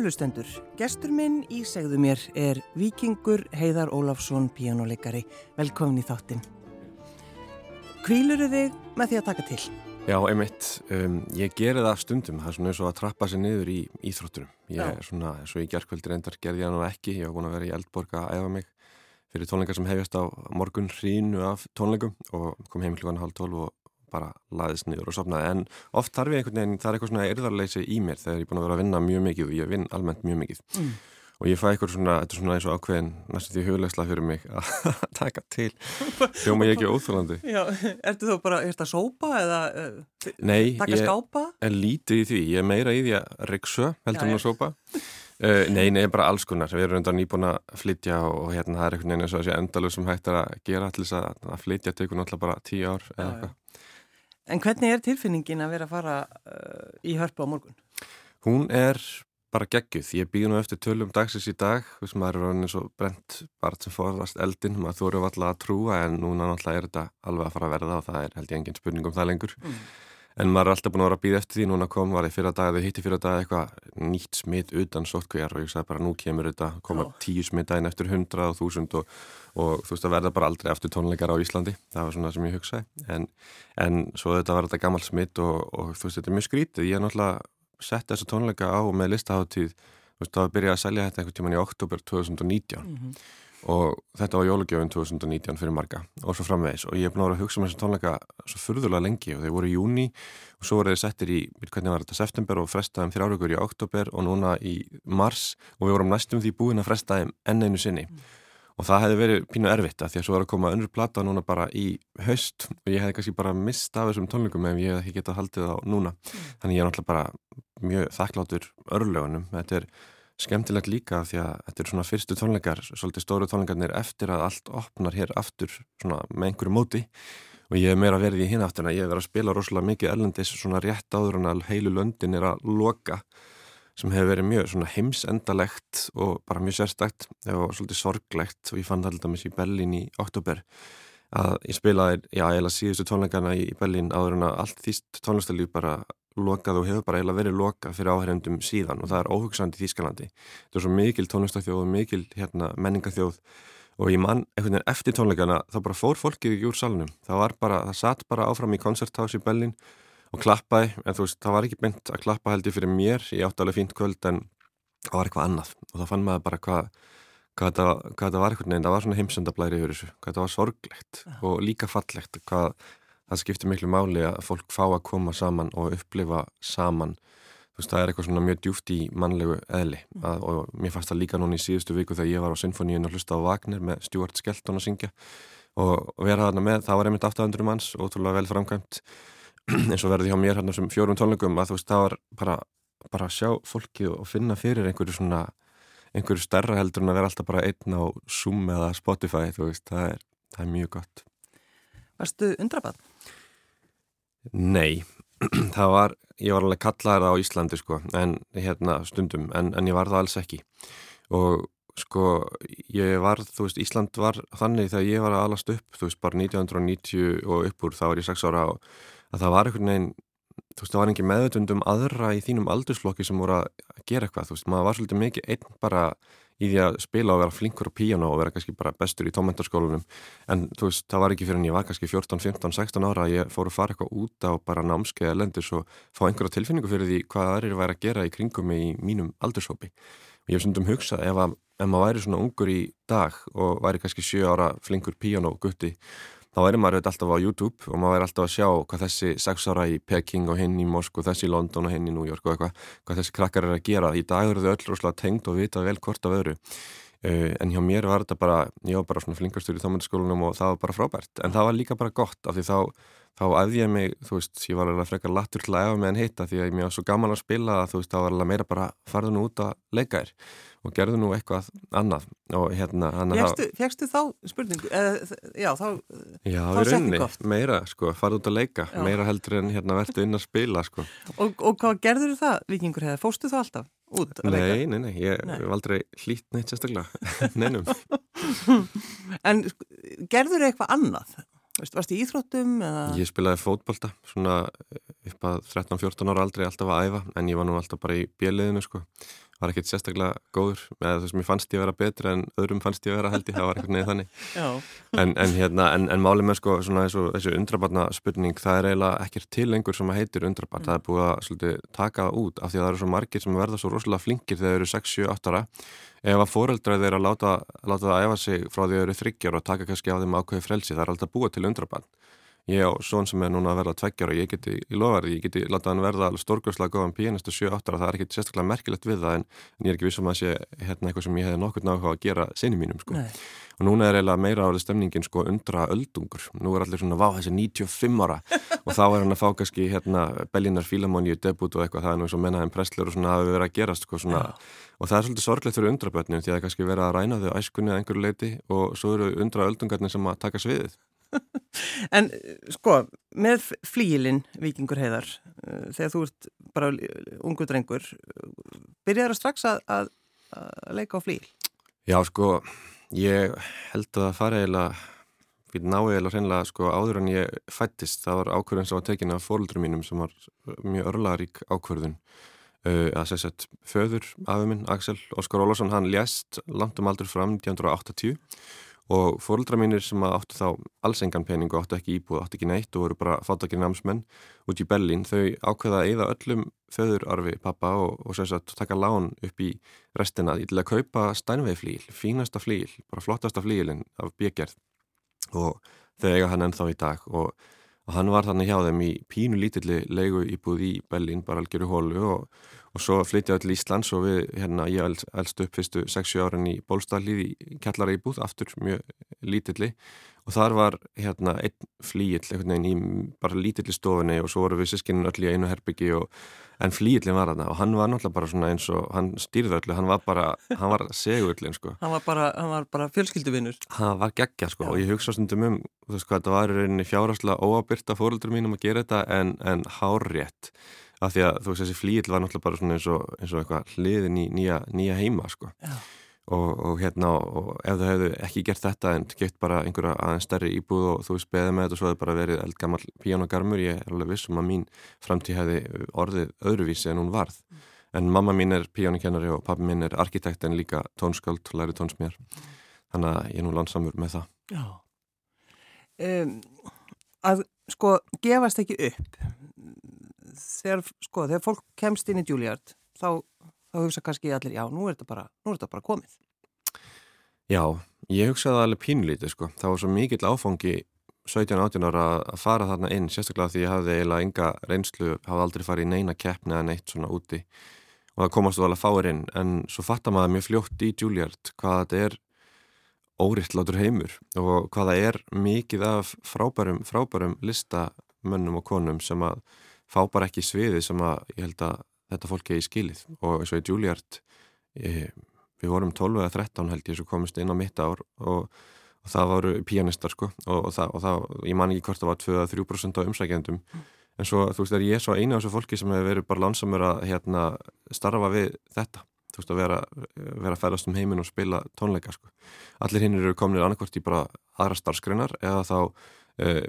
Kærulustendur, gestur minn í segðu mér er Vikingur Heiðar Ólafsson, píjánuleikari. Velkomin í þáttinn. Kvíluru þig með því að taka til? Já, einmitt. Um, ég geri það stundum. Það er svona eins og að trappa sér niður í íþróttunum. Ég er svona, eins og í gerðkvöldi reyndar gerði ég hann og ekki. Ég hef búin að vera í Eldborg að æfa mig fyrir tónleikar sem hefjast á morgun hrínu af tónleikum og kom heim klukkan halv tólf og bara laðist niður og sopnaði en oft þarf ég einhvern veginn, það er eitthvað svona erðarleysi í mér þegar ég er búin að vera að vinna mjög mikið og ég vinn almennt mjög mikið mm. og ég fæ eitthvað svona, þetta er svona eins og ákveðin næstu því huglegsla fyrir mig að taka til þjóma ég ekki óþúlandi Já, ertu þú bara, ertu að sópa eða uh, Nei, taka skápa? Nei, ég er lítið í því, ég er meira í því að riksu heldur en að sópa Uh, nei, nei, bara alls konar. Við erum undan nýbúin að flytja og hérna það er einhvern veginn eins og þessi endalug sem hægt er að gera allir að, að flytja tegur náttúrulega bara tíu ár eða eitthvað. En hvernig er tilfinningin að vera að fara uh, í hörpu á morgun? Hún er bara geggjuð. Ég býð nú eftir tölum dagsins í dag, þess að maður er raunin svo brent bara sem forðast eldin, maður þú eru alltaf að trúa en núna náttúrulega er þetta alveg að fara að verða og það er held ég engin spurning um það lengur. Mm. En maður er alltaf búin að vera að býða eftir því, núna kom, var ég fyrir að dag, þau hitti fyrir að dag eitthvað nýtt smitt utan sótkvíjar og ég sagði bara nú kemur þetta, koma tíu smitt daginn eftir hundra og þúsund og, og þú veist að verða bara aldrei aftur tónleikar á Íslandi, það var svona sem ég hugsaði. En, en svo þetta var þetta gammal smitt og, og þú veist þetta er mjög skrítið, ég er náttúrulega sett þessa tónleika á með listaháttíð, þú veist þá að byrja að selja þetta einhvern tíman í oktober 2019. Mm -hmm og þetta var jólugjöfun 2019 fyrir marga og svo framvegis og ég hef búin að vera að hugsa um þessu tónleika svo fyrðulega lengi og þeir voru í júni og svo voru þeir settir í, hvernig var þetta, september og frestaðum þrjár ykkur í oktober og núna í mars og við vorum næstum því búin að frestaðum enn einu sinni mm. og það hefði verið pínu erfitt að því að svo var að koma önnur plata núna bara í haust og ég hefði kannski bara mist af þessum tónleikum ef ég hef ekki getað haldið á núna mm. þannig ég er mjög er skemmtilegt líka því að þetta er svona fyrstu tónleikar, svolítið stóru tónleikarnir eftir að allt opnar hér aftur svona með einhverju móti. Og ég hef meira verið í hinn aftur en ég hef verið að spila rosalega mikið erlendis svona rétt áður en að heilu löndin er að loka sem hefur verið mjög svona heimsendalegt og bara mjög sérstækt og svolítið sorglegt. Og ég fann það alltaf sér í Berlín í oktober að ég spilaði, já, hef síðustu tónleikarna í Berlín áður en að allt þýst tónlistalíf bara lokað og hefur bara eiginlega verið lokað fyrir áherendum síðan og það er óhugsandi í Þýskalandi. Það er svo mikil tónlistafjóð og mikil hérna, menningathjóð og ég mann einhvern veginn eftir tónleikana þá bara fór fólkið ekki úr salunum. Það var bara, það satt bara áfram í koncerthás í Bellin og klappaði, en þú veist, það var ekki beint að klappa heldur fyrir mér, ég átti alveg fínt kvöld en það var eitthvað annað og þá fann maður bara hvað þetta, hvað þetta var einhvern veginn, það var svona heimsendablæri yfir þessu, hvað þetta var sorglegt og líka fallegt, hvað það skiptir miklu máli að fólk fá að koma saman og upplifa saman þú veist það er eitthvað svona mjög djúft í mannlegu eðli mm. að, og mér fannst það líka núna í síðustu viku þegar ég var á Sinfoníun að hlusta á Wagner með Stuart Skelton að syngja og vera þarna með, það var einmitt 800 manns ótrúlega vel framkvæmt eins og verði hjá mér hérna sem fjórum tónleikum að þú veist það var bara, bara að sjá fólki og finna fyrir einhverju svona einhverju stærra heldur en að vera alltaf bara einn á Zoom eða Spotify þú veist, það er, það er mjög gott Varstu undrabann? Nei, það var, ég var alveg kallaður á Íslandi sko, en hérna stundum, en, en ég var það alls ekki. Og sko ég var, þú veist, Ísland var þannig þegar ég var að alast upp, þú veist, bara 1990 og uppur, þá var ég 6 ára og að það var einhvern veginn, þú veist, það var engin meðutundum aðra í þínum aldursflokki sem voru að gera eitthvað, þú veist, maður var svolítið mikið einn bara í því að spila og vera flinkur á píjánu og vera kannski bara bestur í tómentarskólunum en þú veist, það var ekki fyrir en ég var kannski 14, 15, 16 ára að ég fór að fara eitthvað út á bara námskeiða lendis og fá einhverja tilfinningu fyrir því hvað aðrir væri að gera í kringum í mínum aldurshópi. Og ég hef sundum hugsað ef, að, ef maður væri svona ungur í dag og væri kannski 7 ára flinkur píjánu og gutti þá er maður alltaf á YouTube og maður er alltaf að sjá hvað þessi sex ára í Peking og hinn í Moskú, þessi í London og hinn í New York og eitthvað, hvað þessi krakkar er að gera. Í dag eru þau öll rosalega tengd og vita vel hvort af öðru. Uh, en hjá mér var þetta bara, ég var bara svona flinkastur í tómyndaskólunum og það var bara frábært. En það var líka bara gott af því þá, þá æði ég mig, þú veist, ég var alveg frekar lattur til að efa en hitta því að ég var svo gaman að spila að þú veist, þá var alveg meira bara farðu nú út að leika þér og gerðu nú eitthvað annað og hérna Fjækstu þá spurningu? Eða, já, þá Já, í rauninni, meira, sko, farðu út að leika já. meira heldur en hérna verður inn að spila sko. og, og hvað gerður það, vikingur hefði? Fóstu þú alltaf út að nei, leika? Nei, nei, ég hef aldrei hlýtt neitt sérstaklega neinum En gerður þau eitthvað annað? Varst þið íþróttum? Eða? Ég spilaði fótbolta svona upp að 13-14 ára aldrei alltaf að æfa en ég var nú alltaf bara í bjeliðinu sko var ekkert sérstaklega góður eða þú veist, mér fannst ég að vera betra en öðrum fannst ég að vera held ég, það var eitthvað neðið þannig. En, en hérna, en, en málið með sko svona þessu, þessu undrabarna spurning það er eiginlega ekkert til lengur sem að heitir undrabarn. Mm. það er búið að svolítið, taka það út af því að það eru svo margir sem verða svo rosalega flinkir þegar þeir eru 6-7-8 ára. Ef að fóreldrað þeir að láta, láta það að efa sig frá því að þeir eru þryggjar og taka kannski af þeim ákveði frelsi, það er alltaf búið til undrabarn ég á svon sem er núna að verða tveggjar og ég geti í lofarði, ég geti láta hann verða stórgjóðslega góðan pianistu 7-8 og það er ekkert sérstaklega merkilegt við það en, en ég er ekki vissum að sé hérna eitthvað sem ég hefði nokkur náttúrulega að gera sinni mínum sko. og núna er eiginlega meira árið stemningin sko undra öldungur, nú er allir svona vá þessi 95 ára. Og þá er hann að fá kannski hérna Bellinar Fílamóníu debut og eitthvað, það er nú eins og mennaðin Pressler og svona hafi verið að gerast sko svona. Og það er svolítið sorglegt fyrir undrabötnum því að það kannski verið að ræna þau æskunni að einhverju leiti og svo eru undra öldungarnir sem að taka sviðið En sko, með flílinn Vikingur heiðar, uh, þegar þú ert bara ungu drengur, byrjar það strax að, að, að leika á flíl? Já, sko, ég held að það fara eiginlega, við náðu eiginlega hreinlega sko áður en ég fættist, það var ákvörðun sem var tekin af fóröldurum mínum sem var mjög örlarík ákvörðun. Uh, að segja sett föður afuminn, Axel Óskar Ólásson, hann lést langt um aldur fram 1980 og fóröldra mínir sem áttu þá alls engan pening og áttu ekki íbúð, áttu ekki neitt og voru bara fátakir námsmenn út í Bellin, þau ákveða að eða öllum föðurarfi pappa og, og sagt, taka lán upp í restina til að kaupa stænvei flíl, fínasta flíl, bara flottasta flílinn af byggjert og þau eiga hann ennþá í dag og, og hann var þannig hjá þeim í pínu lítilli leigu íbúð í Bellin, bara algjöru hólu og og svo flytjaði til Íslands og við, hérna, ég elst upp fyrstu 6-7 árin í Bólstallíð í kjallara íbúð, aftur mjög lítilli og þar var hérna einn flíill, einhvern veginn í bara lítilli stofinni og svo voru við sískinin öll í einu herbyggi og en flíillin var þarna og hann var náttúrulega bara svona eins og hann stýrði öllu, hann var bara, hann var segullin sko. Hann var bara, hann var bara fjölskylduvinnur. Hann var geggja sko Já. og ég hugsa stundum um, þú veist hvað, þetta var í rauninni fjárhastlega óabyrta fóröldur mínum að gera þetta en, en hárrétt af því að þú veist þessi flíil var náttúrulega bara svona eins og, eins og eitthvað hliðin í nýja, nýja heima sko. Og, og hérna og ef þau hefðu ekki gert þetta en gett bara einhverja aðeins stærri íbúð og þú veist beðið með þetta og svo hefði bara verið eldgammal píjánagarmur, ég er alveg vissum að mín framtíð hefði orðið öðruvísi en hún varð. Mm. en mamma mín er píjánakennari og pappi mín er arkitekt en líka tónsköld, læri tónsmér þannig að ég er nú landsamur með það. Já. Um, Að sko gefast ekki upp þegar, sko, þegar fólk kemst inn í Juilliard þá, þá hugsa kannski allir, já, nú er þetta bara, er bara komið. Já, ég hugsaði alveg pínlítið, sko. Það var svo mikill áfangi 17-18 ára að fara þarna inn, sérstaklega því ég hafði eiginlega enga reynslu, hafði aldrei farið í neina keppni eða neitt svona úti og það komast þú alveg að fáir inn, en svo fattar maður mjög fljótt í Juilliard hvað þetta er óriðtlátur heimur og hvaða er mikið af frábærum, frábærum listamönnum og konum sem að fá bara ekki sviði sem að ég held að þetta fólk er í skilið. Og eins og í Juilliard e, við vorum 12 eða 13 held ég sem komist inn á mitt ár og, og það voru pianistar sko. Og, og, það, og það, ég man ekki hvort það var 2-3% á umsækjandum mm. en svo þú veist er ég svo eina af þessu fólki sem hefur verið bara landsamur að hérna starfa við þetta. Þú veist að vera, vera að færast um heiminn og spila tónleika sko. Allir hinn eru kominir annarkvort í bara aðra starfskreinar eða þá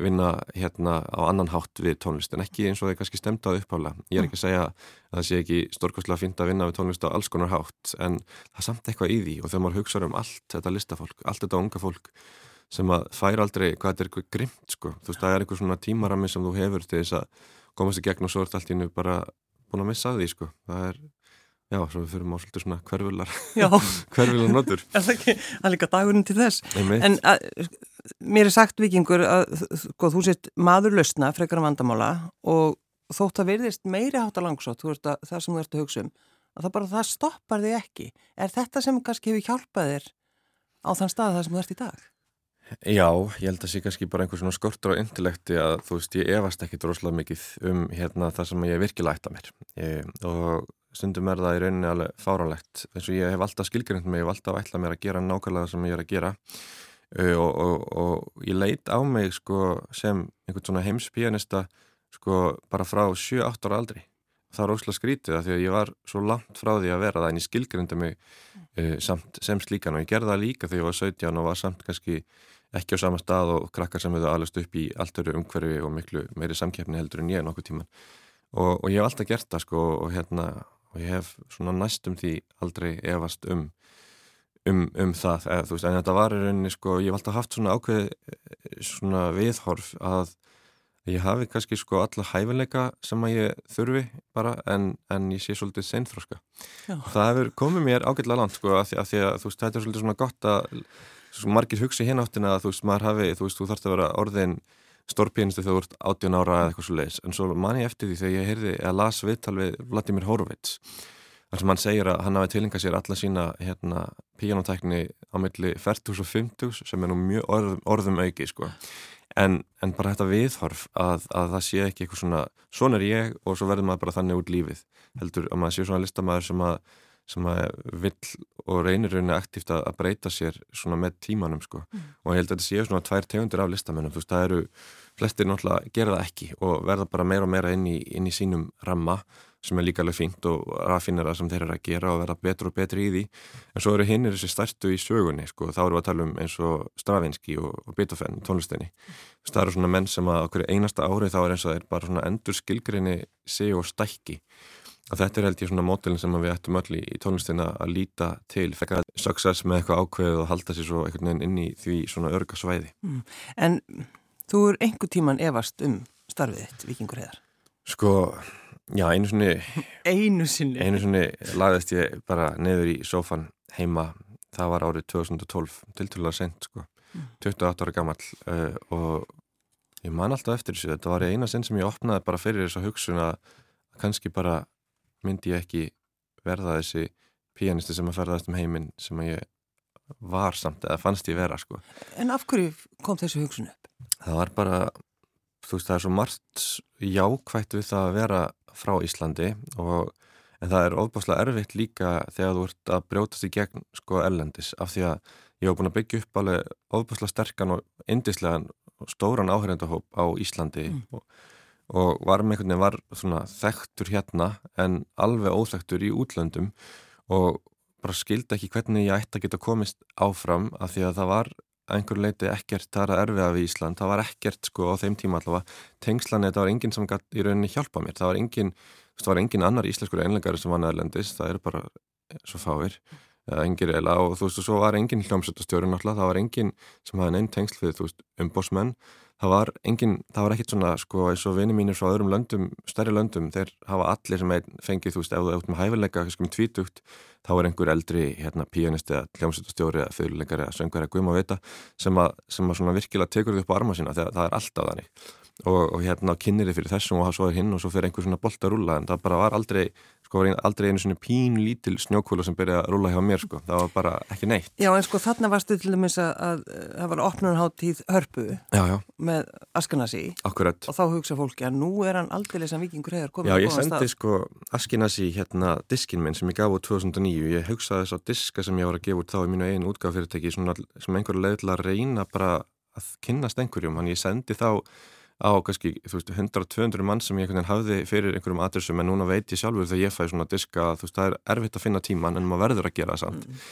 vinna hérna á annan hátt við tónlist en ekki eins og það er kannski stemt á upphála ég er ekki að segja að það sé ekki stórkostlega að finna að vinna við tónlist á alls konar hátt en það er samt eitthvað í því. Og þegar maður hugsaður um allt þetta listafólk, allt þetta unga fólk sem að fær aldrei hvað þetta er eitthvað grimt sko, þú veist það er eitthvað svona tímarami sem þú hefur til þess að komast í gegn og svo er þetta allt í nú bara búin að missa því sko, það er Já, svo við fyrir á svolítið svona hverfular hverfular notur. Það er líka dagurinn til þess. En að, mér er sagt vikingur að sko, þú sett maður lausna frekar vandamála og þótt að verðist meiri hátta langsótt það sem þú ert að hugsa um að það bara það stoppar þig ekki. Er þetta sem kannski hefur hjálpað þér á þann stað það sem þú ert í dag? Já, ég held að það sé kannski bara einhver svona skortur á intellekti að þú veist ég efast ekki droslega mikið um hérna það sem ég virkilega ætta mér. Ég, og stundum er það í rauninni alveg fáránlegt. Eins og ég hef alltaf skilgrind mig, ég hef alltaf ætlað mér að gera nákvæmlega það sem ég er að gera. Og, og, og ég leit á mig sko, sem einhvern svona heimspianista sko, bara frá 7-8 ára aldri. Það er ósláð skrítið að því að ég var svo langt frá því að vera það en ég skilgrinda mig uh, samt sem slíkan. Og ég gerði það líka þegar ég var 17 og var samt kannski ekki á sama stað og krakkar sem hefur alveg upp í allt öru umhverfi og miklu meiri samkeppni heldur en ég nokkuð tíman og, og ég hef alltaf gert það sko og hérna og ég hef svona næstum því aldrei efast um um, um það, eða, þú veist, en þetta var í rauninni sko, ég hef alltaf haft svona ákveð svona viðhorf að ég hafi kannski sko alla hæfileika sem að ég þurfi bara en, en ég sé svolítið seinþróska það hefur komið mér ágætlega langt sko að því að, því að þú veist, þetta er svolítið svona gott að svo margir hugsi hinn áttina að þú veist, maður hafi, þú veist, þú þarfst að vera orðin stórpínistu þegar þú ert 18 ára eða eitthvað svo leiðis, en svo man ég eftir því þegar ég heyrði að las viðtal við Vladimir Horowitz þar sem hann segir að hann hafi tilengað sér alla sína hérna píjónatækni á milli 40 og 50 sem er nú mjög orðum, orðum auki sko. En, en bara þetta viðhorf að, að það sé ekki eitthvað svona svona er ég og svo verður maður bara þannig út lífið heldur að maður sé svona listamæður sem að sem að vill og reynir rauninni aktíft að, að breyta sér svona með tímanum sko. Mm. og ég held að þetta séu svona tvær tegundir af listamennum, þú veist það eru flestir náttúrulega gera það ekki og verða bara meira og meira inn í, inn í sínum ramma sem er líka alveg fínt og raffinnara sem þeir eru að gera og verða betur og betri í því. En svo eru hinnir þessi stærstu í sögunni sko, þá eru við að tala um eins og Stravinski og, og Beethoven, tónlistinni. Það eru svona menn sem að okkur einasta árið þá er eins og þeir bara svona endur skilgrinni sig og stækki og þetta er held ég svona mótilin sem við ættum öll í, í tónlistina að líta til fekka success með eitthvað ákveð og halda sér svo einhvern veginn inn í því svona örga svæði. Mm. En þú er einhver tíman evast um starfið þitt, vikingur heðar Sko Já, einu sinni Einu sinni? Einu sinni lagðist ég bara neður í sófan heima. Það var árið 2012 tilturlega sent sko. Mm. 28 ára gammal uh, og ég man alltaf eftir þessu. Þetta var eina sinn sem ég opnaði bara fyrir þess að hugsun að kannski bara myndi ég ekki verða þessi pianisti sem að ferðast um heiminn sem að ég var samt eða fannst ég vera sko En af hverju kom þessu hugsun upp? Það var bara þú veist það er svo margt jákvægt við það að vera frá Íslandi og en það er ofbáslega erfitt líka þegar þú ert að brjótast í gegn sko ellendis af því að ég hef búin að byggja upp alveg ofbáslega sterkan og indislegan og stóran áhærendahóp á Íslandi mm. og, og var með einhvern veginn var svona þekktur hérna en alveg óþekktur í útlöndum og bara skildi ekki hvernig ég ætti að geta komist áfram af því að það var einhver leiti ekkert það er erfiða við Ísland, það var ekkert sko á þeim tíma allavega, tengslan þetta var enginn sem gæti í rauninni hjálpa mér, það var enginn það var enginn annar íslenskur einlegari sem var næðlendis, það eru bara svo fáir engir eila og þú veist og svo var enginn hljómsöldastjóri náttúrulega, það var enginn sem hafði neinn tengsl við þú veist umbósmenn það var enginn, það var ekkert svona sko eins og vini mínir frá öðrum löndum, stærri löndum þeir hafa allir sem fengið þú veist ef þú ert með hæfileika, kannski með tvítugt þá er einhver eldri hérna píanisti eða hljómsveitastjóri eða fyrirleikari eða söngar eða guðum að vita sem að, sem að svona virkilega tekur þið upp á arma sína þegar það er alltaf þannig. Og, og hérna kynir þið fyrir þessum og svo er hinn og svo fyrir einhver svona bolt að rúla en það bara var aldrei sko var aldrei einu svona pín lítil snjókúla sem byrjaði að rúla hjá mér sko, það var bara ekki neitt. Já en sko þarna varstu til dæmis að það var opnunháttíð hörpu já, já. með Askenasi Akkurat. og þá hugsa fólki að nú er hann aldrei sem vikingur hefur komið Já ég sendi sko Askenasi hérna diskin minn sem ég gaf úr 2009, ég hugsaði þess að diska sem ég var að gefa út þá í mínu einu útgáðfyrirtæki sem einhverju leið til að reyna bara að kynnast einhverjum, hann ég sendi þá á kannski, þú veist, 100-200 mann sem ég einhvern veginn hafði fyrir einhverjum adressum en núna veit ég sjálfur þegar ég fæ svona diska þú veist, það er erfitt að finna tíman en maður verður að gera það samt. Mm.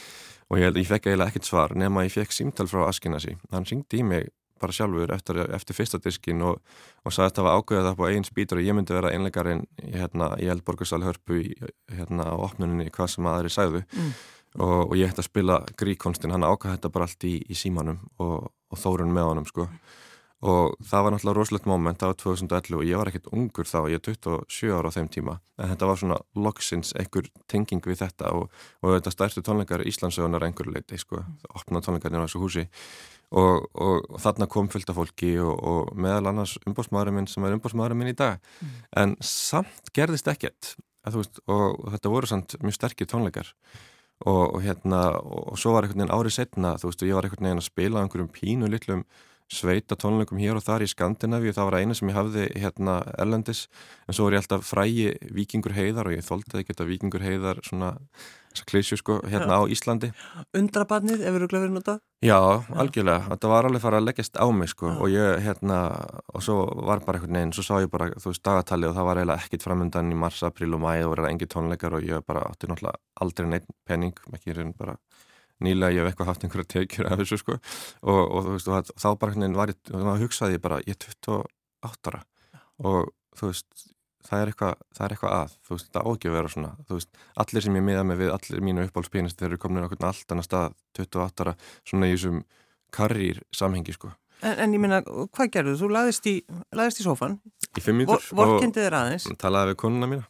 og ég, ég fekk eiginlega ekkert svar nema ég fekk símtal frá Askinasi hann ringdi í mig bara sjálfur eftir, eftir fyrsta diskin og, og sagði að þetta var ágöðað á einn spítur og ég myndi vera einlegarinn hérna, í Eldborgarsal hörpu í, hérna á opnuninni hvað sem aðri sæðu mm. og, og ég ætti að spila gríkonstin, hann ákvæði þetta bara allt í, í símanum og, og þórun með honum sko. mm og það var náttúrulega rosalegt moment á 2011 og ég var ekkert ungur þá, ég er 27 ára á þeim tíma. En þetta var svona loksins einhver tenging við þetta og, og þetta stærstu tónleikar Íslandsögunar einhverju leiti sko, opna tónleikarnir á þessu húsi. Og, og, og þarna kom fylgta fólki og meðal annars umbósmaðurinn minn sem er umbósmaðurinn minn í dag. Mm. en samt gerðist ekkert veist, og þetta voru samt mjög sterkir tónleikar. Og hérna og svo var einhvern veginn árið setna, þú veist, og ég var einhvern veginn að spila einhverjum pínu litlum sveita tónleikum hér og þar í Skandinavíu það var eina sem ég hafði hérna erlendis en svo var ég alltaf frægi vikingur heiðar og ég þóldi ekki þetta vikingur heiðar svona að klísju sko hérna Já. á Íslandi Undrabarnið, ef eru glöfurinn út af? Já, algjörlega, þetta var alveg farið að leggjast á mig sko Já. og ég hérna og svo var bara einhvern veginn, svo sá ég bara þú veist dagatali og það var eiginlega ekkit framöndan í mars, april og mæ og verið engi tónleikar og ég bara átti náttúrulega aldrei neitt penning, ekki bara nýlega ég hef eitthvað haft einhverja tekjur af þessu sko. Og, og þú veist og þá bara hvernig var ég, þá hugsaði ég bara ég er 28 ára og þú veist það er eitthvað, það er eitthvað að þú veist, það á ekki að vera svona þú veist, allir sem ég miða mig við, allir mínu uppáhaldspínist þeir eru komin okkur allt annar stað 28 ára, svona í þessum karrýr samhengi sko. En, en ég minna, hvað gerðu? Þú? Laðist í, laðist í sófan í fimm mítur aðeins. talaði við konuna mína.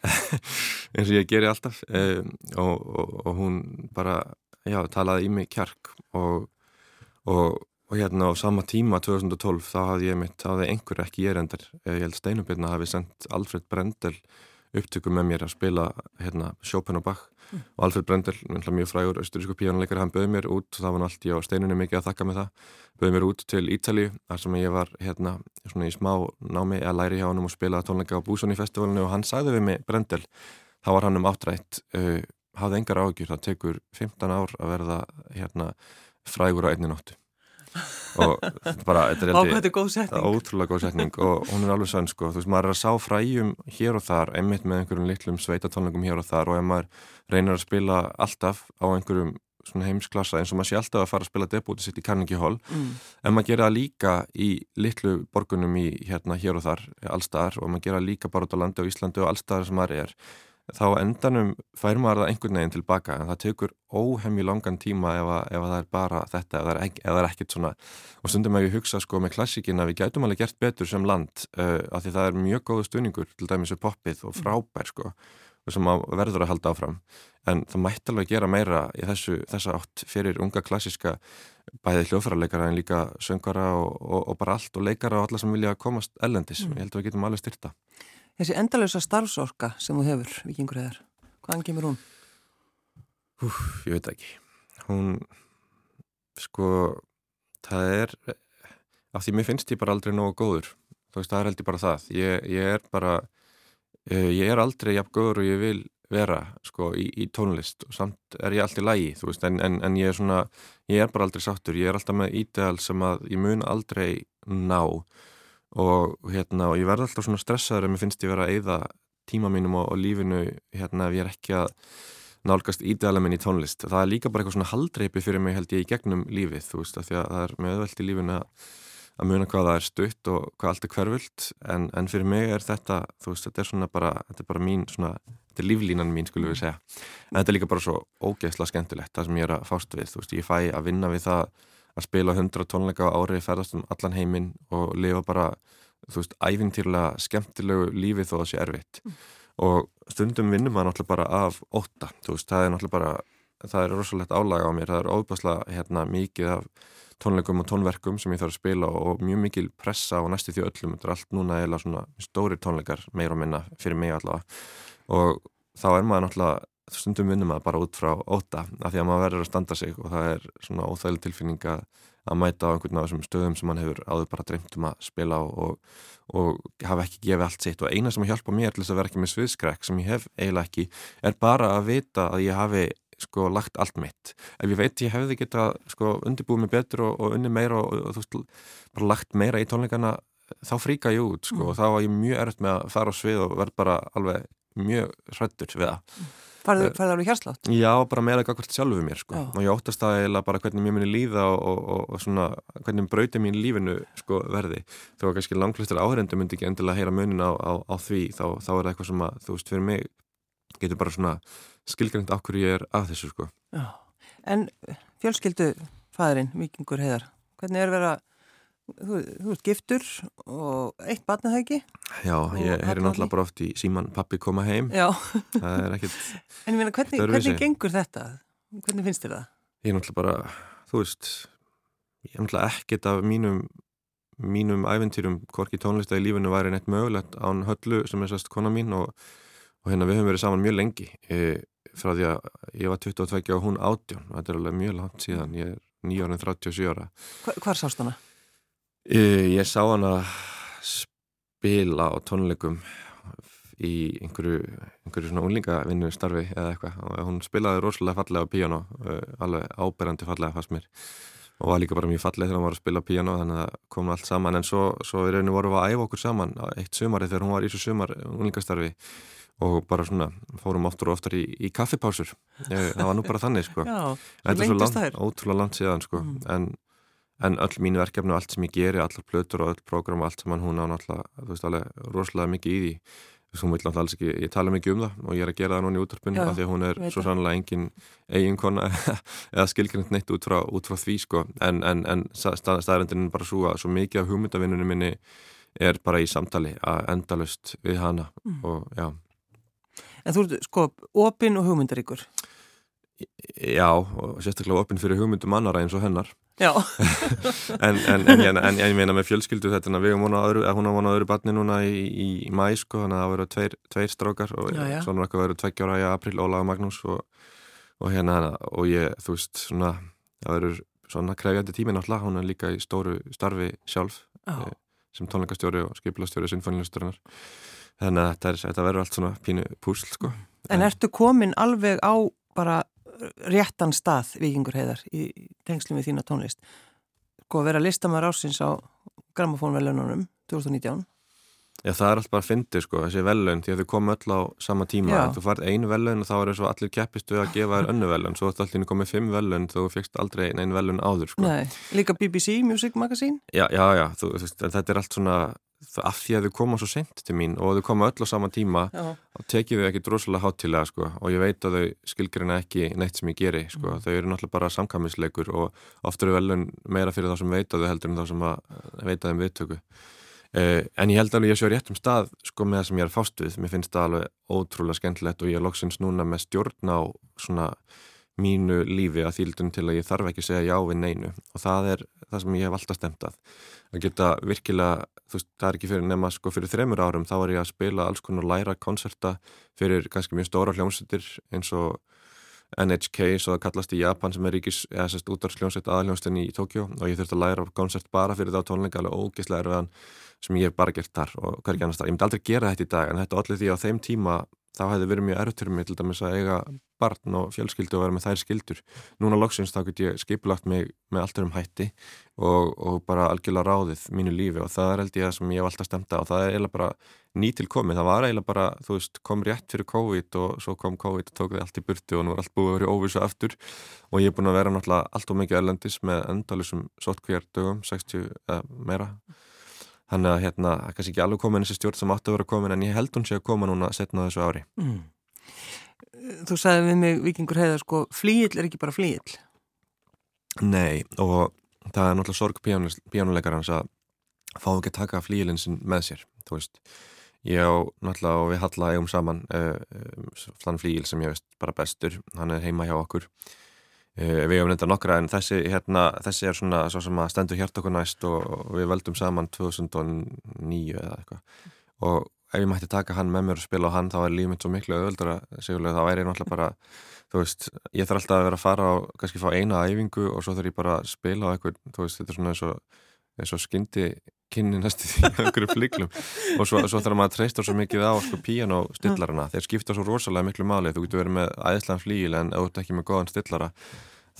Eins og ég geri alltaf. Um, og, og, og hún bara já, talaði í mig kjark og, og hérna á sama tíma 2012 þá hafði ég mitt, þá hafði einhver ekki ég reyndar, eh, ég held Steinubirna hafi sendt Alfred Brendel upptöku með mér að spila hérna Chopin og Bach mm. og Alfred Brendel, mjög frægur austurísku píjónuleikar, hann bauði mér út það var allt, ég á steinunni mikið að þakka með það bauði mér út til Ítalíu, þar sem ég var hérna svona í smá námi að læri hjá hann og spila tónleika á Búsoni festivalinu og hann sagði við mig, Brendel þá var hann um áttrætt uh, hafði engar ágjur, það tekur 15 ár að verða hérna frægur á einni nóttu. Og bara, þetta er ótrúlega góð setning og hún er alveg sann sko, þú veist, maður er að sá fræjum hér og þar, einmitt með einhverjum litlum sveitatónleikum hér og þar og ef maður reynir að spila alltaf á einhverjum svona heimsklassa eins og maður sé alltaf að fara að spila debúti sitt í Carnegie Hall mm. en maður gera það líka í litlu borgunum í hérna hér og þar allstaðar og maður gera líka bara út á landi og Íslandi og allstaðar sem maður er þá endanum fær maður það einhvern veginn tilbaka en það tekur óhemmi langan tíma ef, að, ef að það er bara þetta ef það er, ef það er ekkert svona. Og stundum að ég hugsa sko með klassíkin að við gætum alveg gert betur sem land uh, af því það er mjög góðu stuðningur til dæmis við poppið og frábær sko og sem verður að halda áfram. En það mætti alveg gera meira í þessu, þessa átt fyrir unga klassíska bæði hljóðfærarleikara en líka söngara og, og, og bara allt og leikara og alla sem vilja komast ellendis mm. ég held að við getum alveg styrta Þessi endalösa starfsorka sem þú hefur, vikingur eðar, hvaðan kemur hún? Úf, ég veit ekki. Hún, sko, það er, af því mér finnst ég bara aldrei nógu góður. Þú veist, það er held ég bara það. Ég, ég er bara, eh, ég er aldrei jafn góður og ég vil vera, sko, í, í tónlist og samt er ég alltaf lægi, þú veist, en, en, en ég er svona, ég er bara aldrei sáttur. Ég er alltaf með ídeal sem að ég mun aldrei ná og hérna og ég verði alltaf svona stressaður ef mér finnst ég vera að eyða tíma mínum og, og lífinu hérna ef ég er ekki að nálgast ídæðlega minn í tónlist. Það er líka bara eitthvað svona haldreipi fyrir mig held ég í gegnum lífið þú veist að því að það er með öðvöld í lífinu að, að muna hvað það er stutt og hvað allt er hvervöld en, en fyrir mig er þetta þú veist þetta er svona bara þetta er bara mín svona þetta er líflínan mín skulum við segja. En þetta er líka bara svo ógeðsla skemmtilegt það sem ég er að fást við þú veist ég fæ að vinna við það að spila 100 tónleika á ári, ferðast um allan heiminn og lifa bara, þú veist, æfintýrlega skemmtilegu lífi þó að það sé erfitt. Mm. og stundum vinnum maður náttúrulega bara af óta, þú veist, það er náttúrulega bara það er rosalegt álaga á mér, það er óbærslega hérna mikið af tónleikum og tónverkum sem ég þarf að spila og mjög mikil pressa og næstu því öllum, þetta er allt núna eða svona stóri tónleikar meira og minna fyrir mig allavega. Og þá er maður náttúrulega stundum vinnum að bara út frá óta af því að maður verður að standa sig og það er svona óþægileg tilfinning að mæta á einhvern af þessum stöðum sem mann hefur áður bara dreymt um að spila á og, og hafa ekki gefið allt sitt og eina sem að hjálpa mér til þess að vera ekki með sviðskrekk sem ég hef eiginlega ekki er bara að vita að ég hafi sko lagt allt mitt ef ég veit ég hefði geta sko undirbúið mig betur og, og unni meira og, og þú veist bara lagt meira í tónleikana þá fríka ég út sko mm. og þá var ég mjög erft með að fara á svið og verð bara alveg mjög hrættur við það mm. Farðu uh, alveg hérslátt? Já, bara meira eitthvað sjálfuð mér sko. og ég óttast að eða bara hvernig mér minni líða og, og, og svona hvernig brauti mín lífinu sko, verði þó að kannski langlistur áhrendu myndi ekki endilega heyra munin á, á, á því þá, þá er það eitthvað sem að þú veist fyrir mig getur bara svona skilgjönd af hverju ég er að þessu sko. Já, en fjölskyldu fæðurinn, vikingur heiðar, hvernig er verið að Þú, þú ert giftur og eitt ekki? Já, ég heyri náttúrulega bara oft í síman pappi koma heim. Já. Það er ekkert... En ég meina, hvernig, hvernig gengur þetta? Hvernig finnst þér það? Ég er náttúrulega bara, þú veist, ég er náttúrulega ekkert af mínum, mínum æventýrum, hvorki tónlista í lífinu væri neitt mögulegt án höllu sem er sérst kona mín og, og hérna við höfum verið saman mjög lengi e, frá því að ég var 22 og hún 18 og þetta er alveg mjög langt síðan, ég er 9 ára en 37 ára. Hvar sást hana? Ég sá hann að spila á tónleikum í einhverju, einhverju svona unlingavinnu starfi eða eitthvað. Og hún spilaði rosalega fallega á píjano alveg áberandi fallega fast mér. Og var líka bara mjög falleg þegar hún var að spila píjano þannig að kom allt saman. En svo, svo í rauninu vorum við að æfa okkur saman eitt sumari þegar hún var í svo sumar unlingastarfi og bara svona fórum oftur og oftar í, í kaffipásur. Það var nú bara þannig sko. Já, þetta er svo langt, ótrúlega langt síðan sko. Mm. en en öll mín verkefni og allt sem ég geri, allar plötur og öll program og allt sem hann hún á náttúrulega, þú veist alveg rosalega mikið í því. Vil náttúrulega alls ekki, ég tala mikið um það og ég er að gera það núna í útvarpinu af því að hún er svo sannlega engin eiginkona eða skilgrind neitt út frá, út frá því sko. En, en, en staðrendin er bara svo að svo mikið af hugmyndavinnunum minni er bara í samtali að endalust við hana mm. og já. En þú ert sko opinn og hugmyndaríkur Já, og sérstaklega opinn fyrir hugmyndum annara eins og hennar Já en, en, en, en ég meina með fjölskyldu þetta við hún á öðru barni núna í, í mæ sko, þannig að það verður tveir, tveir strákar og já, já. svona eitthvað verður tveggjára í april Ólaga Magnús og, og hérna og ég, þú veist, svona það verður svona krefjandi tími náttúrulega hún er líka í stóru starfi sjálf oh. sem tónleikastjóri og skipilastjóri sinfonilusturinnar þannig að þetta, þetta verður allt svona pínu púsl sko. En ertu komin alveg á bara réttan stað vikingur heiðar í tengslum við þína tónlist. Sko að vera listamæður ásins á gramofónvelununum 2019 Já það er alltaf bara að fyndi sko þessi velun því að þau komu öll á sama tíma. Já. þú fart einu velun og þá er það svo allir keppistu að gefa þér önnu velun svo ætti allir komið fimm velun þú fegst aldrei einu velun áður sko. Nei, líka BBC Music Magazine. Já, já, já, þú, þetta er allt svona af því að þau koma svo sent til mín og þau koma öll á sama tíma og tekið þau ekki drosalega hátilega sko og ég veit að þau skilgrina ekki neitt sem ég geri sko, mm. þau eru náttúrulega bara samkvæmisleikur og oft eru velun meira fyrir þá sem veit að þau heldur en þá sem að veita þeim viðtöku eh, en ég held alveg að ég sé rétt um stað sko með það sem ég er fást við, mér finnst það alveg ótrúlega skemmtilegt og ég er loksins núna með stjórn á svona mínu lífi að þýldun til að ég þarf ekki segja já við neinu. Og það er það sem ég hef alltaf stemt að. Að geta virkilega, þú veist, það er ekki fyrir nema sko fyrir þremur árum, þá var ég að spila alls konar læra konserta fyrir kannski mjög stóra hljómsveitir eins og NHK, svo það kallast í Japan sem er ríkis, eða sérst útvarsljómsveit aðaljómsveitin í Tókjó og ég þurfti að læra konsert bara fyrir þá tónleika alveg ógeðslega erfiðan sem ég hef bara gert þar og hverja annars þar. Ég myndi aldrei gera þetta í dag en þetta allir því á þeim tíma þá hefði verið mjög erftur mér til dæmis að eiga barn og fjölskyldu og vera með þær skildur. Núna loksins þá get ég skipilagt mig með alltaf um hætti og, og bara algjörlega ráðið mínu lífi og það er held ég það sem ég hef alltaf stemt á og það er eiginlega bara nýtilkomið. Það var eiginlega bara, þú veist, kom rétt fyrir COVID og svo kom COVID og tók við allt í burti og nú er allt búið að vera óvísu aftur og ég er búin að vera náttúrulega allt og mikið erlendis með endalusum sótkvíjardögum, 60 eða meira Þannig að hérna, kannski ekki alveg komin þessi stjórn sem átti að vera komin en ég held hún sé að koma núna setna þessu ári. Mm. Þú sagði við mig, Vikingur heiða, sko, flíil er ekki bara flíil? Nei, og það er náttúrulega sorg pjánuleikarans að fá ekki að taka flíilin sin með sér, þú veist. Ég á náttúrulega og við halla eigum saman uh, þann flíil sem ég veist bara bestur, hann er heima hjá okkur Eh, við hefum nefndað nokkra en þessi, hérna, þessi er svona svo sem að stendur hjart okkur næst og við veldum saman 2009 eða eitthvað og ef ég mætti taka hann með mér og spila á hann þá er mitt svo miklu öðuldra segjulega þá væri ég náttúrulega bara þú veist, ég þarf alltaf að vera að fara á kannski fá eina æfingu og svo þarf ég bara að spila á eitthvað, þú veist, þetta er svona eins og, eins og skyndi kynni næstu því einhverju fliklum og svo, svo þarf maður að treysta svo mikið á sko píjan og stillarana, þeir skipta svo rosalega miklu máli, þú getur verið með æðislega flíil en auðvitað ekki með góðan stillara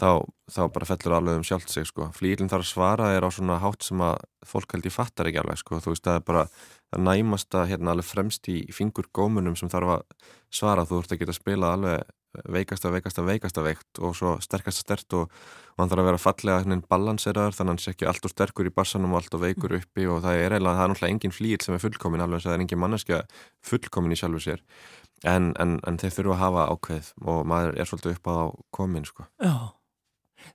þá, þá bara fellur alveg um sjálft sig sko. Flílinn þarf að svara er á svona hátt sem að fólk held ég fattar ekki alveg sko. þú veist það er bara það næmasta hérna alveg fremst í fingur gómunum sem þarf að svara þú ert að geta spila alveg veikasta, veikasta, veikasta veikt og svo sterkasta stert og, og hann þarf að vera fallega hérna balanseraður þannig að hann sé ekki allt og sterkur í bassanum og allt og veikur uppi og það er eiginlega, það er náttúrulega engin flíl sem er fullkomin alveg þess að það er engin manneskja fullkomin í sjálfu sér en, en, en þeir þurfa að hafa ákveð og maður er svolítið upp á komin sko. Já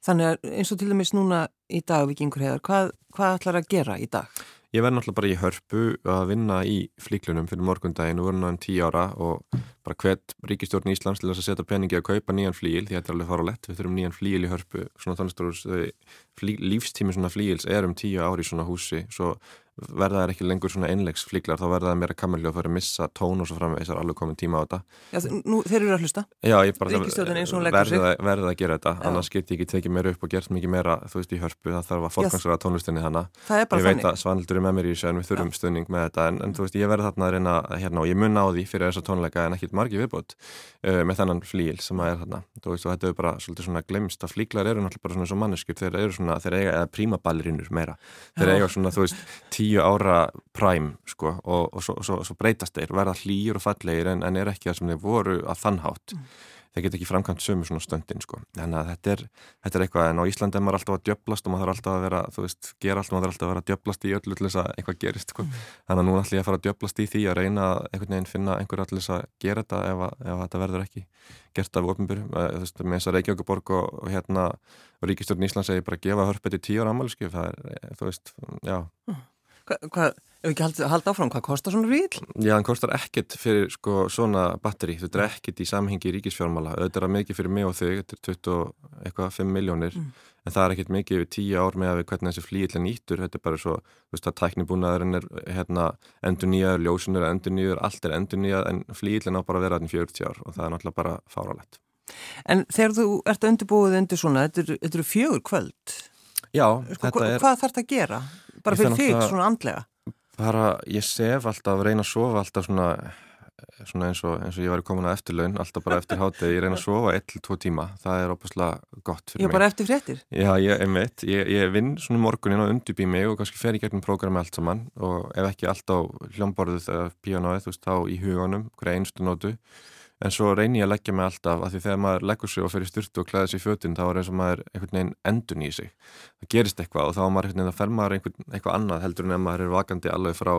Þannig að eins og til dæmis núna í dag vikingur heðar, hvað, hvað ætlar að gera í dag? Ég verð náttúrulega bara í hörpu að vinna í flíklunum fyrir morgundaginn og voru náðum tíu ára og bara hvert ríkistjórn í Íslands til þess að setja peningi að kaupa nýjan flíl, því þetta er alveg fara lett, við þurfum nýjan flíl í hörpu, svona þannig að lífstími svona flíls er um tíu ári í svona húsi, svo verða það ekki lengur svona einlegsflíklar þá verða það meira kammerljóð það er að missa tón og svo framvegis það er alveg komin tíma á þetta. Já, nú, þeir eru að hlusta. Já, ég bara verða, verða að gera þetta Já. annars get ég ekki tekið mér upp og gert mikið meira þú veist í hörpu, það þarf að fórgansra tónlistinni hana Ég veit þannig. að Svanildur er með mér í þessu en við þurfum Já. stöðning með þetta en, en þú veist, ég verða þarna að reyna hérna og ég mun á því fyrir þessa tónleika en ekkit margi viðbót uh, með þennan flíl sem að er þarna. Og þetta er bara svolítið svona glemst að flíklar eru náttúrulega bara svona svo manneskip þeir eru svona, þeir eiga, eða prímaballirinnur meira. Þeir eiga svona, þú veist, tíu ára præm sko og, og svo, svo, svo breytast þeir verða hlýjur og fallegir en, en er ekki það sem þeir voru að þannhátt mm. Þeir get ekki framkvæmt sömu svona stöndin sko. Þannig að þetta er, þetta er eitthvað en á Íslandi er maður alltaf að djöblast og maður þarf alltaf að vera, þú veist, gera alltaf, maður þarf alltaf að vera að djöblast í öllu til þess að eitthvað gerist sko. Mm. Þannig að nú ætlum ég að fara að djöblast í því að reyna einhvern veginn finna einhverja til þess að gera þetta ef, að, ef þetta verður ekki gert af ofnbyrjum. Þú veist, með þess að Reykjavíkuborg og, og hérna Ríkistjórn Íslands segir bara gefa hörpeti tíu ára ammali, það er, þú veist, já. Hva, hvað, ef ekki halda hald áfram, hvað kostar svona ríl? Já, hann kostar ekkert fyrir sko, svona batteri, þetta er ekkert í samhengi ríkisfjármála, þetta er mikið fyrir mig og þau, þetta er 25 miljónir mm. en það er ekkert mikið yfir 10 ár með að við hvernig þessi flíil er nýttur, þetta er bara svo þú veist að tæknibúnaðurinn er hérna, endur nýjaður, ljósunur er endur nýjaður, allt er endur nýjað en flíilin á bara að vera þetta í 40 ár. Og það er náttúrulega bara fáralegt. En þegar þú ert undirbúið undir svona, þetta eru fjögur kvöld Já, sko, þetta er... Hvað þarf þetta að gera? Bara fyrir þig svona andlega? Bara, ég sef alltaf, reyna að sofa alltaf svona, svona eins, og, eins og ég væri komin að eftirlaun, alltaf bara eftir hátið, ég reyna að sofa 1-2 tíma, það er opaslega gott fyrir mig. Já, bara eftir fréttir? Já, ég, einmitt, ég, ég vinn svona morgunin og undubý mig og kannski fer í gegnum prógrami allt saman og ef ekki alltaf hljómborðið eða píanóið, þú veist, þá í hugunum, hverja einstu nótu en svo reynir ég að leggja mig alltaf að því þegar maður leggur sig og fer í styrtu og klæða sig í fötinn þá er eins og maður einhvern veginn endun í sig. Það gerist eitthvað og þá maður einhvern veginn að fer maður einhvern, eitthvað annað heldur en ef maður er vakandi alveg frá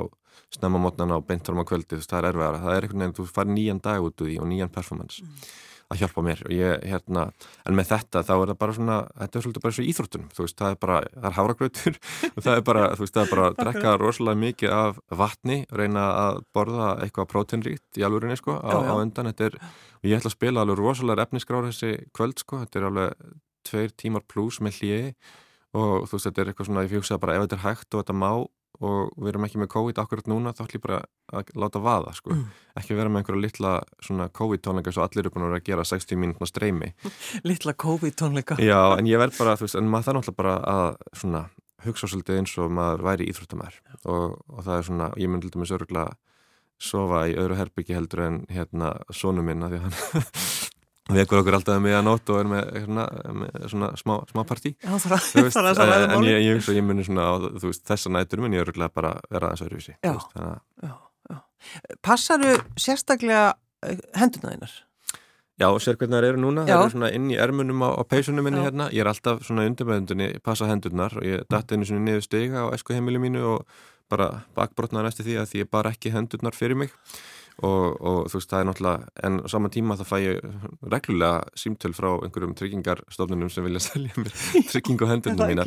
snemma mótnana og beintorma kvöldi það er erfiðara, það er einhvern veginn, þú fær nýjan dag út úr því og nýjan performance. Mm að hjálpa mér. Og ég, hérna, en með þetta þá er það bara svona, þetta er svolítið bara svo íþróttunum, þú veist, það er bara, það er háragrautur og það er bara, þú veist, það er bara að drekka rosalega mikið af vatni reyna að borða eitthvað prótenríkt í alvörinni, sko, á, á undan. Þetta er, og ég ætla að spila alveg rosalega efnisgráð þessi kvöld, sko, þetta er alveg tveir tímar pluss með hlýi og þú veist, þetta er eitthvað svona, ég fjóksa bara ef þetta er hægt og þetta má og við erum ekki með COVID akkurat núna þá ætlum ég bara að láta vaða sko. mm. ekki vera með einhverja litla COVID tónleika svo allir eru búin að gera 60 mínútna streymi Litla COVID tónleika Já, en ég verð bara, þú veist, en maður það náttúrulega bara að svona hugsa svolítið eins og maður væri íþróttamær og, og það er svona, ég myndi með sörgulega sofa í öðru herbyggi heldur en hérna sónu minna því hann við ekkur okkur alltaf með að nótt og erum með, hérna, með svona smá, smá partí Já, það er það að vera en ég, ég, ég, muni svona á veist, þessa nætur mun ég öruglega bara vera aðeins öðruvísi já, já, já. Passaru sérstaklega eh, hendurna þeinar? Já, sér hvernig það eru núna, það eru svona inn í ermunum á, á peisunum minni já. hérna, ég er alltaf svona undirmeðundunni passa hendurnar og ég dætti einu svona niður stiga á esku heimilu mínu og bara bakbrotnaði næstu því að því ég bara ekki hendurnar fyrir mig Og, og þú veist, það er náttúrulega, en á sama tíma það fæ ég reglulega símtöl frá einhverjum tryggingarstofnunum sem vilja selja mér trygging og hendunum mína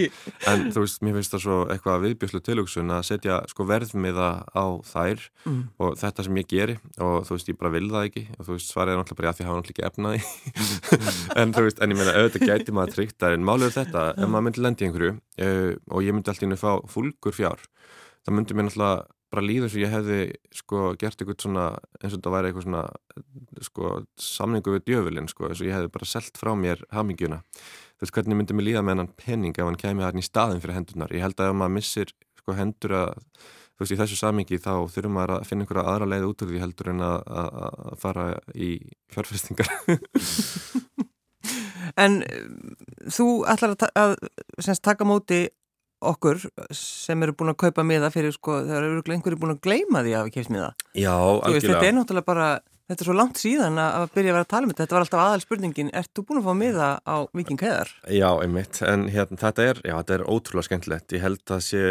en þú veist, mér finnst það svo eitthvað viðbjörslu tilugsun að setja sko verðmiða á þær mm. og þetta sem ég geri. Og þú veist, ég bara vil það ekki. Og þú veist, svarið er náttúrulega bara að því hafa náttúrulega ekki efnaði en þú veist, en ég meina, auðvitað gæti maður tryggt en málur þetta, ef maður myndi lendi einhverju uh, og ég myndi alltaf inn að fá fúlgur fjár, það myndi mér náttúrulega bara líður sem ég hefði sko gert eitthvað svona eins og þetta væri eitthvað svona sko samningu við djöfulinn sko eins og ég hefði bara selgt frá mér hamingjuna. Veist hvernig myndi mér líða með hennan penning ef hann kemur hann í staðin fyrir hendunar ég held að ef maður missir sko hendur að þú veist í þessu samingi þá þurfum maður að finna einhverja aðra leið út úr því heldur en að, að, fara í fjárfestingar. En þú ætlar að, að semst, taka móti okkur sem eru búin að kaupa miða fyrir sko, þegar eru einhverju búin að gleima því að við kemst miða. Já, algjörlega. Þetta er náttúrulega bara, þetta er svo langt síðan að byrja að vera að tala um þetta. Þetta var alltaf aðal spurningin, ert þú búin að fá miða á Viking Heðar? Já, einmitt, en hérna, þetta er, já, þetta er ótrúlega skemmtilegt. Ég held að sé,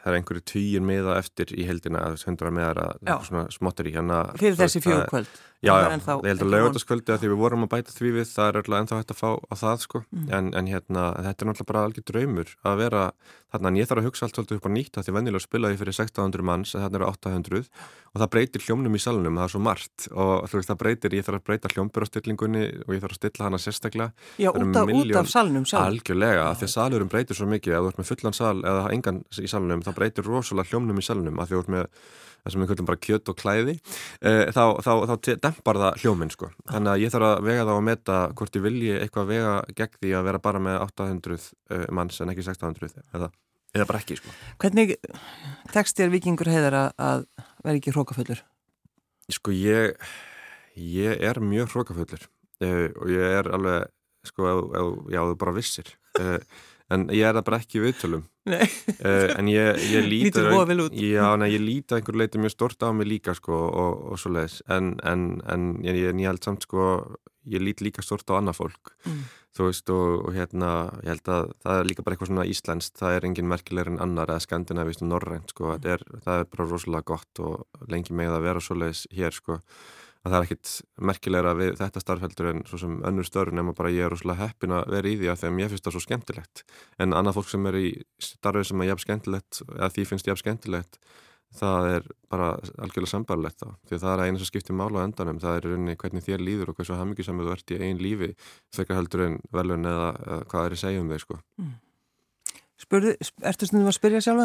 það er einhverju týjir miða eftir í heldina, hundra miðar að smottir í hérna. Fyrir þessi fjögkvöld. Já, já, ég held að lögutaskvöldi að því við vorum að bæta því við, það er alltaf ennþá hægt að fá á það sko, mm. en, en hérna, þetta er náttúrulega bara algjör draumur að vera þarna, en ég þarf að hugsa allt svolítið upp á nýtt að því vennilega spilaði fyrir 1600 manns, en þarna eru 800 og það breytir hljómnum í salunum, það er svo margt. Og veist, það breytir, ég þarf að breyta hljómbyrjastillingunni og ég þarf að stilla hana sérstaklega. Já, út af, út af salunum sjálf Algjörlega, því að salurum breytir svo mikið, það sem við kallum bara kjött og klæði uh, þá, þá, þá dempar það hljóminn sko. þannig að ég þarf að vega þá að meta hvort ég vilji eitthvað vega gegn því að vera bara með 800 uh, eh, manns en ekki 1600 eða, eða bara ekki sko. Hvernig tekst þér vikingur heiðar að, að vera ekki hrókafullur? Sko ég ég er mjög hrókafullur uh, og ég er alveg sko, já þú bara vissir en ég er það bara ekki viðtölum. Uh, en ég, ég lítur já, nei, ég lítur einhver leiti mjög stort á mig líka sko, og, og svo leiðis en, en, en ég, ég held samt sko ég lít líka stort á annað fólk. Mm. þú veist og, og hérna ég held að það er líka bara eitthvað svona íslenskt það er engin merkilegur en annar eða skandinavist og norrænt sko, mm. er, það er bara rosalega gott og lengi megið að vera svoleiðis hér sko að það er ekkit merkilegra við þetta starfheldur en svo sem önnur störn nema bara ég er rosalega heppin að vera í því að þegar mér finnst það svo skemmtilegt. En annað fólk sem er í starfið sem er jafn skemmtilegt eða því finnst jafn skemmtilegt það er bara algjörlega sambarlegt þá. Því það er eina sem skiptir mála á endanum það er rauninni hvernig þér líður og hversu hafmyggi sem þú ert í einn lífi þegar heldur en velun eða, eða hvað er í segjum þig sko. Mm. Spurðu, ertu stundum að spyrja sjálf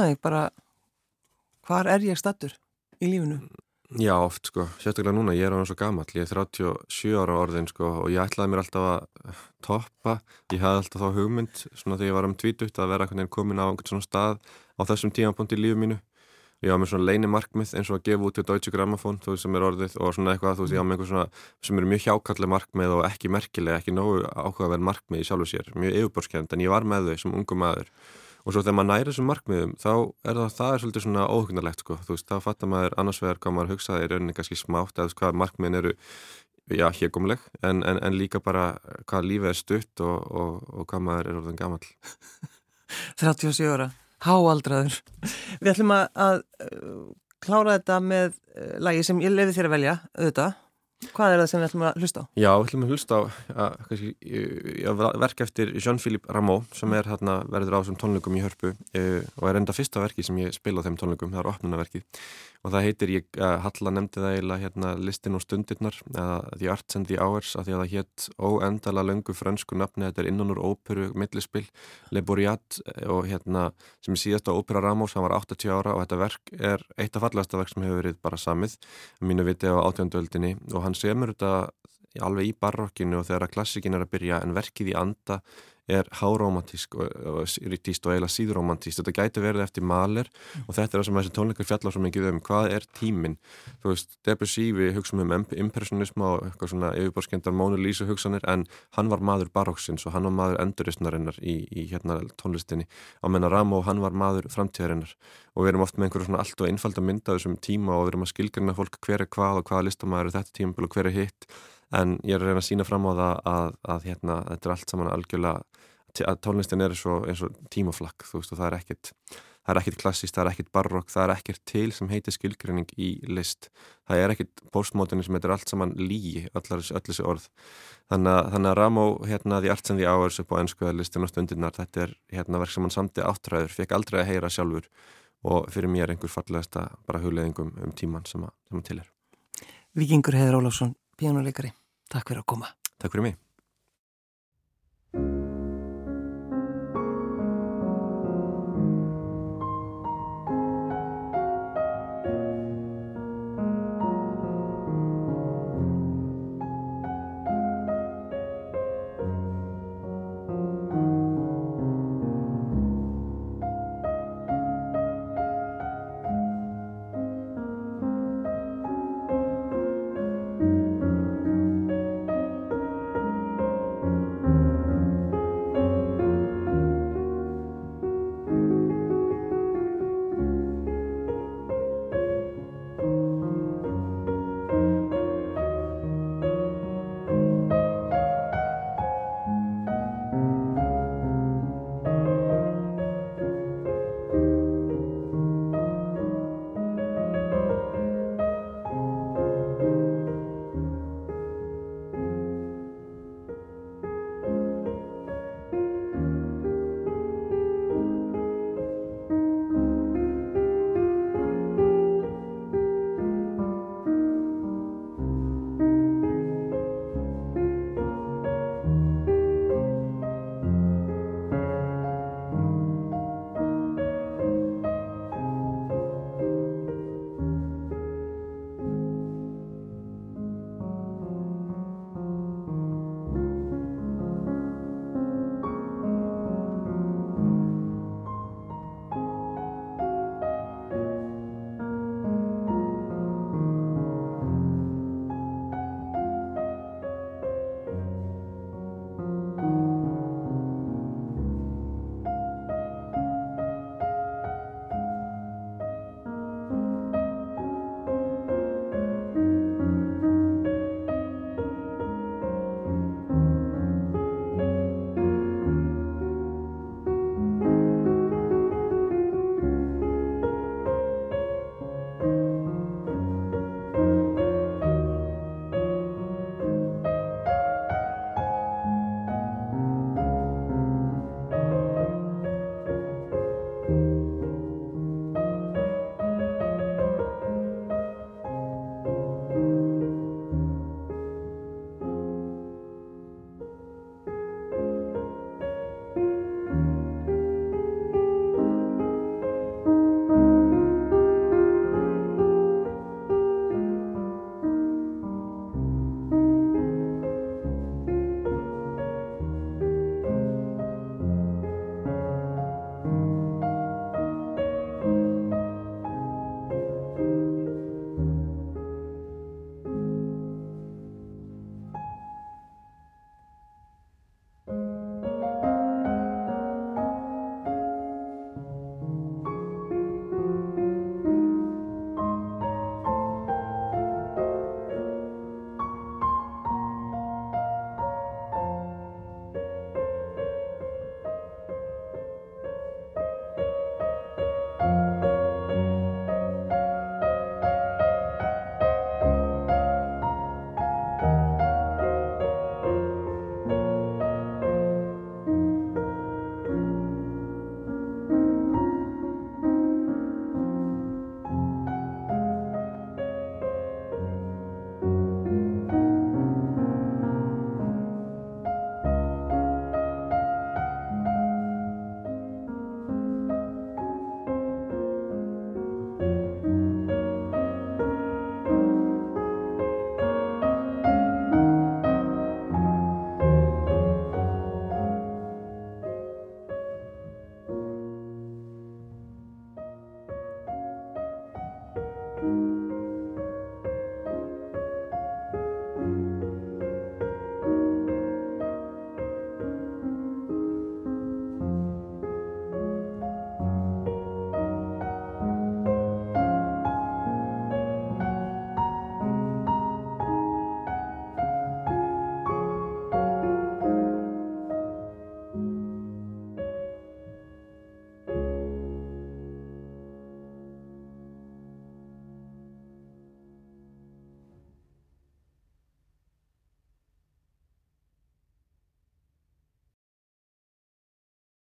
að? Já, oft sko, sérstaklega núna, ég er á svo gammal ég er 37 ára orðin sko og ég ætlaði mér alltaf að toppa. Ég hafði alltaf þá hugmynd svona þegar ég var um tvítutt að vera komin á einhvern svona stað á þessum tímapunkti í lífu mínu. Ég á með svona leini markmið eins og að gefa út til Deutsche Grammophon, þú veist sem er orðið og svona eitthvað, þú veist ég á með einhver svona sem eru mjög hjákalli markmið og ekki merkilega ekki nógu áhugaverð markmið í sjálfu sér. Mjög yfirborskend, en ég var með þau sem ungum maður og svo þegar maður næri þessum markmiðum þá er það, það er svolítið svona óhugnarlegt sko, þú veist, þá fattar maður annars vegar hvað maður hugsaði í rauninni kannski smátt eða hvað markmiðin eru, já, hégumleg en, en, en líka bara hvað lífið er stutt og, og, og hvað maður er orðin gammal 37 ára háaldraður. Við ætlum að, að klára þetta með uh, lagi sem ég lefi þér að velja, auðvitað. Hvað er það sem við ætlum að hlusta á? Já, við ætlum að hlusta á að, kannski, verk eftir Jean-Philippe Rameau sem er hérna verður á þessum tónleikum í hörpu e, og er enda fyrsta verki sem ég spila á þeim tónleikum, það er opnunaverkið og það heitir, ég uh, halla nefndi það eiginlega hérna listin og stundirnar eða The Arts and the Hours að því að það hétt óendala löngu frönsku nafni. Þetta er innan úr óperu millispill Le Bourriat og hérna sem er síðast á ópera Ramos, hann var 80 ára og þetta verk er eitt af fallasta verk sem hefur verið bara samið, mínu viti á átjóndöldinni og hann semur þetta alveg í barokkinu og þegar að klassikin er að byrja en verkið í anda er háromantísk og, og, og eila síðromantísk, þetta gæti verið eftir maler og þetta er það sem þessi tónleikar fjallar svo mikið um, hvað er tíminn? Þú veist, Debussy við hugsaum um impressionism og eitthvað svona yfirborskendar Mónu Lísu hugsanir, en hann var maður baróksins og hann var maður enduristnarinnar í, í hérna tónlistinni, á menna Ramó hann var maður framtíðarinnar. Og við erum oft með einhverju svona allt og einfalda mynda þessum tíma og við erum að skilgjörna fólk hver er hvað og hvaða listamæður þetta tímabil og hver er hitt en ég er að reyna að sína fram á það að, að hérna, þetta er allt saman algjörlega að tónlistin er svo, eins og tímaflakk þú veist og það er ekkert það er ekkert klassíst, það er ekkert barokk, það er ekkert til sem heitir skilgrinning í list. Það er ekkert postmótunni sem heitir allt saman lígi, allar þessi orð. Þannig að, þannig að Ramó hérna The Arts and the Hours upp á ennskuðarlistin og stundirnar, þetta er hérna verk sem hann samti áttræður, fekk aldrei að heyra sjálfur og fyrir mér einhver fallegasta bara hugleðingum um tíman sem að, sem að til er. Vikingur Heður Ólafsson, píjónuleikari Takk fyrir að koma. Takk fyrir mig.